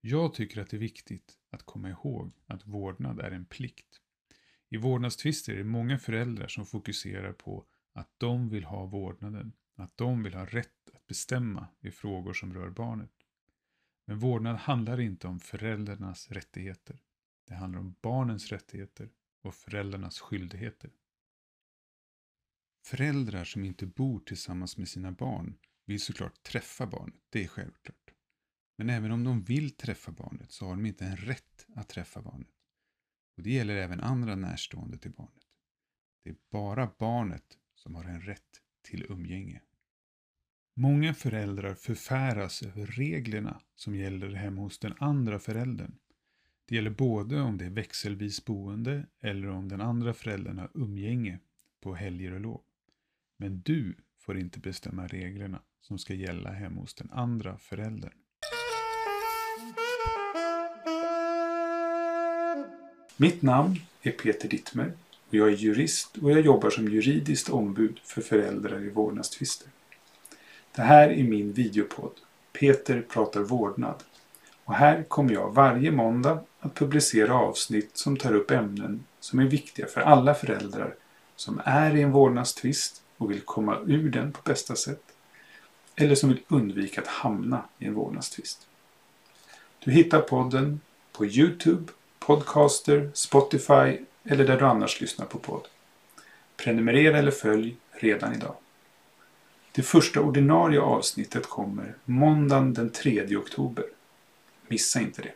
Jag tycker att det är viktigt att komma ihåg att vårdnad är en plikt. I vårdnadstvister är det många föräldrar som fokuserar på att de vill ha vårdnaden, att de vill ha rätt att bestämma i frågor som rör barnet. Men vårdnad handlar inte om föräldrarnas rättigheter. Det handlar om barnens rättigheter och föräldrarnas skyldigheter. Föräldrar som inte bor tillsammans med sina barn vill såklart träffa barnet, det är självklart. Men även om de vill träffa barnet så har de inte en rätt att träffa barnet. Och det gäller även andra närstående till barnet. Det är bara barnet som har en rätt till umgänge. Många föräldrar förfäras över reglerna som gäller hemma hos den andra föräldern. Det gäller både om det är växelvis boende eller om den andra föräldern har umgänge på helger och lov. Men du får inte bestämma reglerna som ska gälla hemma hos den andra föräldern. Mitt namn är Peter Dittmer och jag är jurist och jag jobbar som juridiskt ombud för föräldrar i vårdnadstvister. Det här är min videopodd Peter pratar vårdnad och här kommer jag varje måndag att publicera avsnitt som tar upp ämnen som är viktiga för alla föräldrar som är i en vårdnadstvist och vill komma ur den på bästa sätt eller som vill undvika att hamna i en vårdnadstvist. Du hittar podden på Youtube, Podcaster, Spotify eller där du annars lyssnar på podd. Prenumerera eller följ redan idag. Det första ordinarie avsnittet kommer måndagen den 3 oktober. Missa inte det.